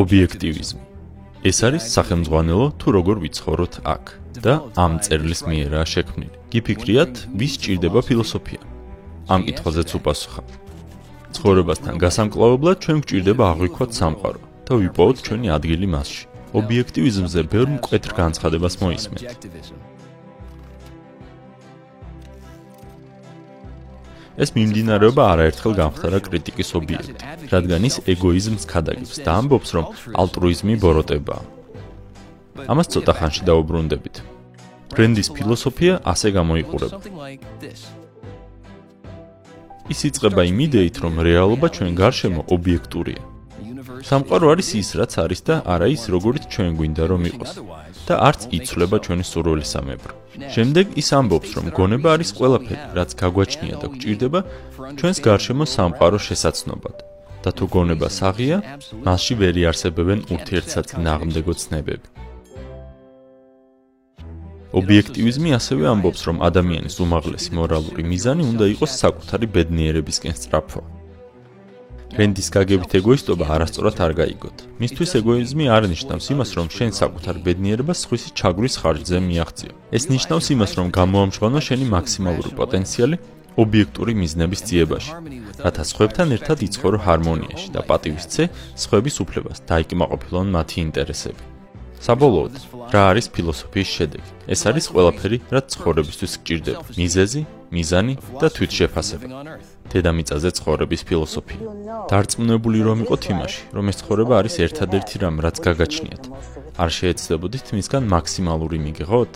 ობიექტივიზმი. ეს არის სახელმძღვანელო თუ როგორ ვიცხოვროთ აქ და ამ წერლის მიერაა შექმნილი. გიფიქრიათ, ვის ჭირდება ფილოსოფია? ამ კითხვაზეც უპასუხა. ცხოვრებასთან გასამკლავებლად ჩვენ გვჭირდება აღვიქვათ სამყარო და ვიპოვოთ ჩვენი ადგილი მასში. ობიექტივიზმზე ბევრ მკვეთრ განცხადებას მოისმენთ. ეს მიმდინარეობა არაერთხელ გამხდარა კრიტიკის ობიექტი, რადგან ის ეგოიზმს ქადაგებს და ამბობს, რომ ალტრუიზმი ბოროტებაა. ამას ცოტა ხანში დაუბრუნდებით. ბრენდის ფილოსოფია ასე გამოიყურება. ის იწყება იმ იდეით, რომ რეალობა ჩვენ გარშემო ობიექტურია. სამყარო არის ის, რაც არის და არა ის, როგორიც ჩვენ გვინდა რომ იყოს. და არც იცვლება ჩვენი სურვილისამებრ. შემდეგ ის ამბობს, რომ გონება არის ყველაფერი, რაც გაგვაჩნია და გვჭირდება ჩვენს გარშემო სამყაროს შესაძნობად. და თუ გონება საღია, მასში ვერ იარსებებენ ურთიერთსაწინააღმდეგო ცნებები. ობიექტივიზმი ასევე ამბობს, რომ ადამიანის უმაღლესი მორალური მიზანი უნდა იყოს საკუთარი ბედნიერებისკენ სწრაფვა. რენდის გაგებით ეგოისტობა არასწორად არ გაიგოთ. მისთვის ეგოიზმი არ ნიშნავს იმას, რომ შენ საკუთარ ბედნიერებას სხვისი ჩაგვრის ხარჯზე მიაღწიო. ეს ნიშნავს იმას, რომ გამოამჟღავნო შენი მაქსიმალური პოტენციალი ობიექტური მიზნების ძიებაში, რათა სხვებთან ერთად იცხოვრო ჰარმონიაში და პატივისცე სხვების უფლებას დაიკმაყოფილონ მათი ინტერესები. საბოლოოდ, რა არის ფილოსოფიის შედეგი? ეს არის ყველაფერი, რაც ცხოვრებისთვის გჭირდება: მიზეზი, მიზანი და თვითშეფასება. დედამიწაზე ცხოვრების ფილოსოფია. დარწმუნებული რომ იყოთ იმაში, რომ ეს ცხოვრება არის ერთადერთი რამ, რაც გაგაჩნიათ. არ შეეცდებოდით მისგან მაქსიმალური მიგიღოთ?